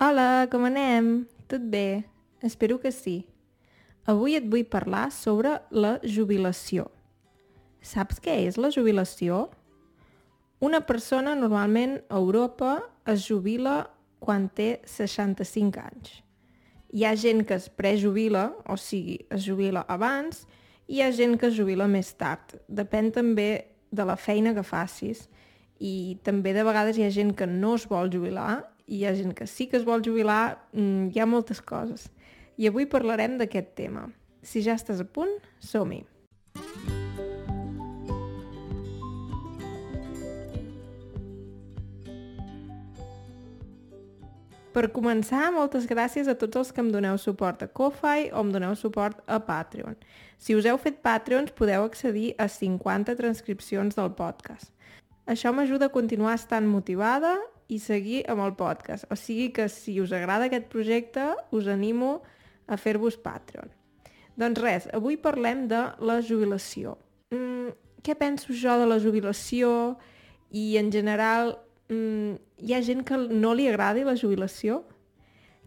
Hola, com anem? Tot bé? Espero que sí. Avui et vull parlar sobre la jubilació. Saps què és la jubilació? Una persona normalment a Europa es jubila quan té 65 anys. Hi ha gent que es prejubila, o sigui, es jubila abans, i hi ha gent que es jubila més tard. Depèn també de la feina que facis i també de vegades hi ha gent que no es vol jubilar hi ha gent que sí que es vol jubilar, mm, hi ha moltes coses. I avui parlarem d'aquest tema. Si ja estàs a punt, som-hi! Per començar, moltes gràcies a tots els que em doneu suport a Ko-Fi o em doneu suport a Patreon. Si us heu fet Patreons, podeu accedir a 50 transcripcions del podcast. Això m'ajuda a continuar estant motivada i seguir amb el podcast. O sigui que si us agrada aquest projecte, us animo a fer-vos Patreon. Doncs res, avui parlem de la jubilació. Mm, què penso jo de la jubilació? I en general, mm, hi ha gent que no li agradi la jubilació?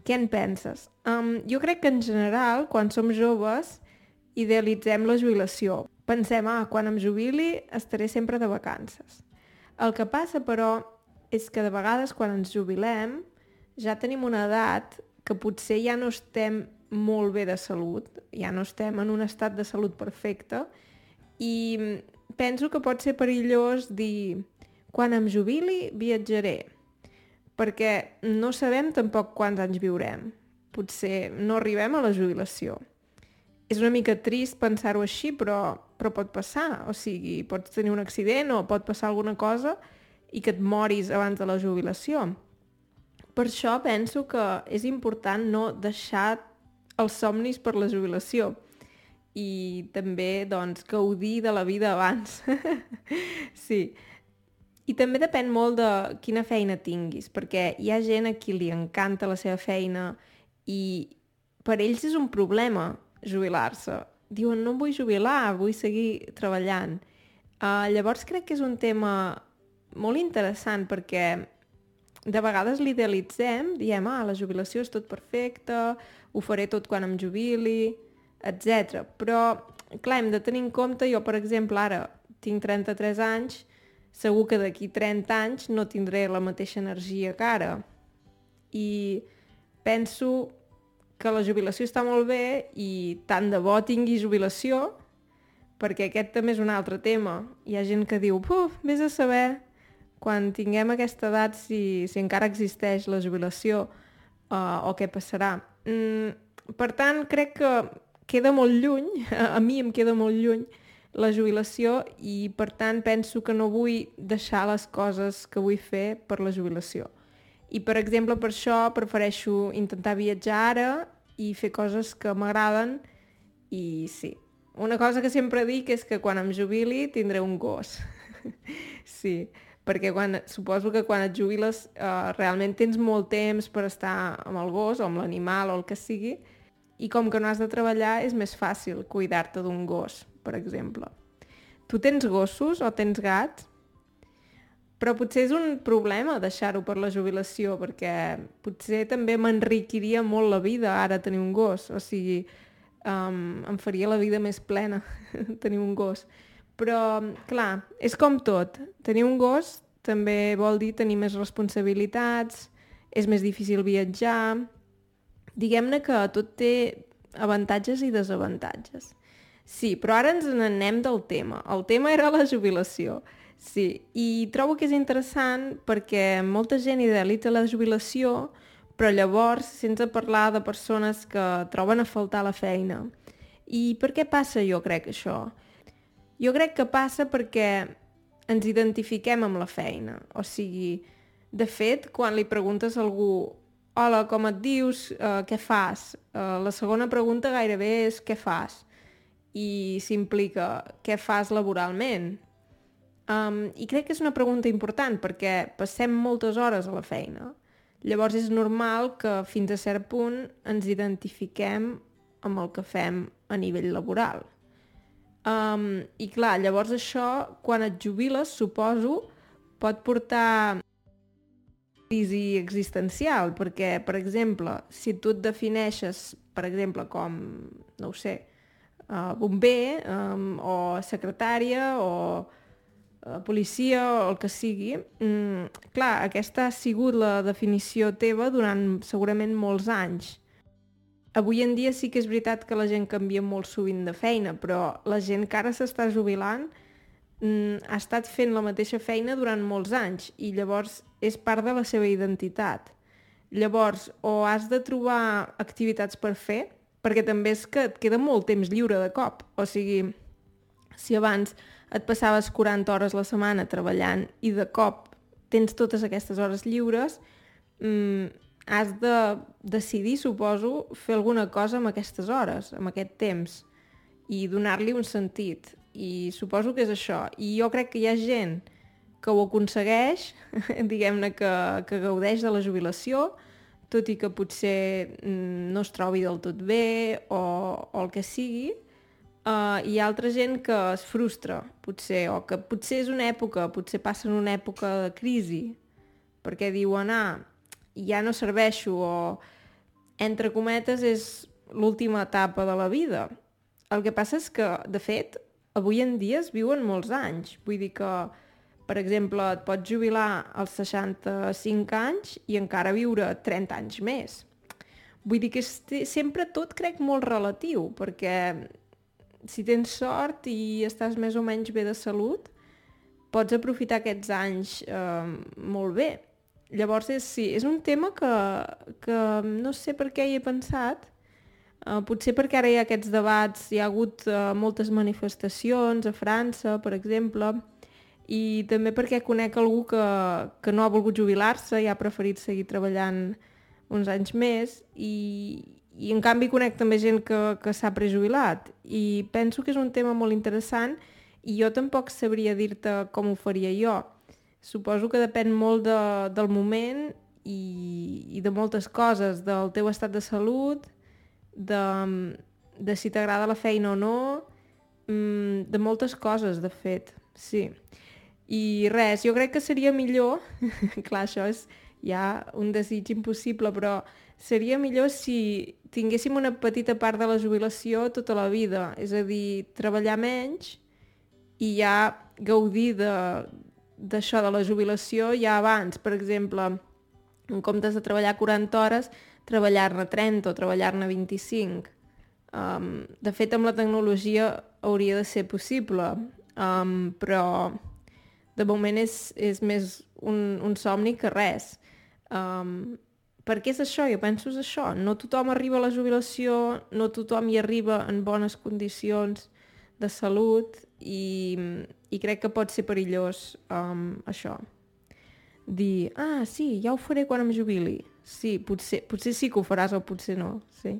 Què en penses? Um, jo crec que en general, quan som joves, idealitzem la jubilació. Pensem, ah, quan em jubili estaré sempre de vacances. El que passa, però, és que de vegades quan ens jubilem ja tenim una edat que potser ja no estem molt bé de salut, ja no estem en un estat de salut perfecte i penso que pot ser perillós dir quan em jubili viatjaré, perquè no sabem tampoc quants anys viurem. Potser no arribem a la jubilació. És una mica trist pensar-ho així, però, però pot passar. O sigui, pots tenir un accident o pot passar alguna cosa i que et moris abans de la jubilació. Per això penso que és important no deixar els somnis per la jubilació i també doncs, gaudir de la vida abans. sí. I també depèn molt de quina feina tinguis, perquè hi ha gent a qui li encanta la seva feina i per ells és un problema jubilar-se. Diuen, no em vull jubilar, vull seguir treballant. Uh, llavors crec que és un tema molt interessant perquè de vegades l'idealitzem, diem, ah, la jubilació és tot perfecte, ho faré tot quan em jubili, etc. Però, clar, hem de tenir en compte, jo, per exemple, ara tinc 33 anys, segur que d'aquí 30 anys no tindré la mateixa energia que ara. I penso que la jubilació està molt bé i tant de bo tingui jubilació, perquè aquest també és un altre tema. Hi ha gent que diu, puf, vés a saber quan tinguem aquesta edat si, si encara existeix la jubilació uh, o què passarà. Mm, per tant, crec que queda molt lluny, a mi em queda molt lluny, la jubilació i per tant penso que no vull deixar les coses que vull fer per la jubilació. I per exemple per això prefereixo intentar viatjar ara i fer coses que m'agraden i sí. Una cosa que sempre dic és que quan em jubili tindré un gos. sí, perquè quan, suposo que quan et jubiles eh, realment tens molt temps per estar amb el gos o amb l'animal o el que sigui i com que no has de treballar és més fàcil cuidar-te d'un gos, per exemple. Tu tens gossos o tens gats? Però potser és un problema deixar-ho per la jubilació, perquè potser també m'enriquiria molt la vida ara tenir un gos, o sigui, um, em faria la vida més plena tenir un gos. Però, clar, és com tot. Tenir un gos també vol dir tenir més responsabilitats, és més difícil viatjar... Diguem-ne que tot té avantatges i desavantatges. Sí, però ara ens n'anem del tema. El tema era la jubilació. Sí, i trobo que és interessant perquè molta gent idealitza la jubilació, però llavors sense parlar de persones que troben a faltar la feina. I per què passa jo crec això? Jo crec que passa perquè ens identifiquem amb la feina. O sigui, de fet, quan li preguntes a algú hola, com et dius, uh, què fas? Uh, la segona pregunta gairebé és què fas? I s'implica què fas laboralment? Um, I crec que és una pregunta important perquè passem moltes hores a la feina. Llavors és normal que fins a cert punt ens identifiquem amb el que fem a nivell laboral. Um, I clar, llavors això, quan et jubiles, suposo, pot portar crisi existencial, perquè, per exemple, si tu et defineixes, per exemple, com, no ho sé, uh, bomber, um, o secretària, o uh, policia, o el que sigui, um, clar, aquesta ha sigut la definició teva durant segurament molts anys. Avui en dia sí que és veritat que la gent canvia molt sovint de feina, però la gent que ara s'està jubilant mm, ha estat fent la mateixa feina durant molts anys i llavors és part de la seva identitat. Llavors, o has de trobar activitats per fer, perquè també és que et queda molt temps lliure de cop. O sigui, si abans et passaves 40 hores la setmana treballant i de cop tens totes aquestes hores lliures, mm, has de decidir, suposo, fer alguna cosa amb aquestes hores, amb aquest temps, i donar-li un sentit i suposo que és això. I jo crec que hi ha gent que ho aconsegueix, diguem-ne que, que gaudeix de la jubilació, tot i que potser mm, no es trobi del tot bé o, o el que sigui, uh, hi ha altra gent que es frustra, potser, o que potser és una època, potser passen una època de crisi, perquè diuen, ah, ja no serveixo, o entre cometes és l'última etapa de la vida. El que passa és que, de fet, avui en dia es viuen molts anys. Vull dir que, per exemple, et pots jubilar als 65 anys i encara viure 30 anys més. Vull dir que és sempre tot crec molt relatiu, perquè si tens sort i estàs més o menys bé de salut, pots aprofitar aquests anys eh, molt bé. Llavors, és, sí, és un tema que, que no sé per què hi he pensat, Uh, potser perquè ara hi ha aquests debats, hi ha hagut uh, moltes manifestacions a França, per exemple, i també perquè conec algú que, que no ha volgut jubilar-se i ha preferit seguir treballant uns anys més i, i en canvi conec també gent que, que s'ha prejubilat i penso que és un tema molt interessant i jo tampoc sabria dir-te com ho faria jo. Suposo que depèn molt de, del moment i, i de moltes coses, del teu estat de salut, de, de si t'agrada la feina o no, mm, de moltes coses, de fet, sí. I res, jo crec que seria millor, clar, això és ja un desig impossible, però seria millor si tinguéssim una petita part de la jubilació tota la vida, és a dir, treballar menys i ja gaudir d'això de, la jubilació ja abans, per exemple, en comptes de treballar 40 hores, treballar-ne 30 o treballar-ne 25. Um, de fet, amb la tecnologia hauria de ser possible, um, però de moment és, és més un, un somni que res. Um, per què és això? Jo penso és això. No tothom arriba a la jubilació, no tothom hi arriba en bones condicions de salut i, i crec que pot ser perillós um, això. Dir, ah, sí, ja ho faré quan em jubili. Sí, potser, potser sí que ho faràs o potser no, sí.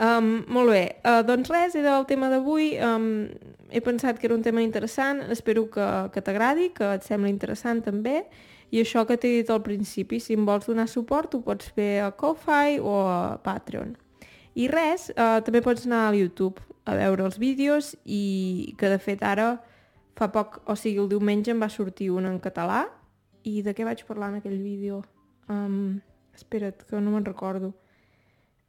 Um, molt bé, uh, doncs res, era el tema d'avui. Um, he pensat que era un tema interessant, espero que, que t'agradi, que et sembli interessant també. I això que t'he dit al principi, si em vols donar suport, ho pots fer a Ko-Fi o a Patreon. I res, uh, també pots anar a YouTube a veure els vídeos i que de fet ara fa poc, o sigui el diumenge em va sortir un en català i de què vaig parlar en aquell vídeo? Um, Espera't, que no me'n recordo.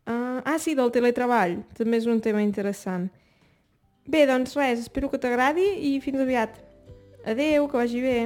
Uh, ah, sí, del teletreball. També és un tema interessant. Bé, doncs res, espero que t'agradi i fins aviat. Adeu, que vagi bé.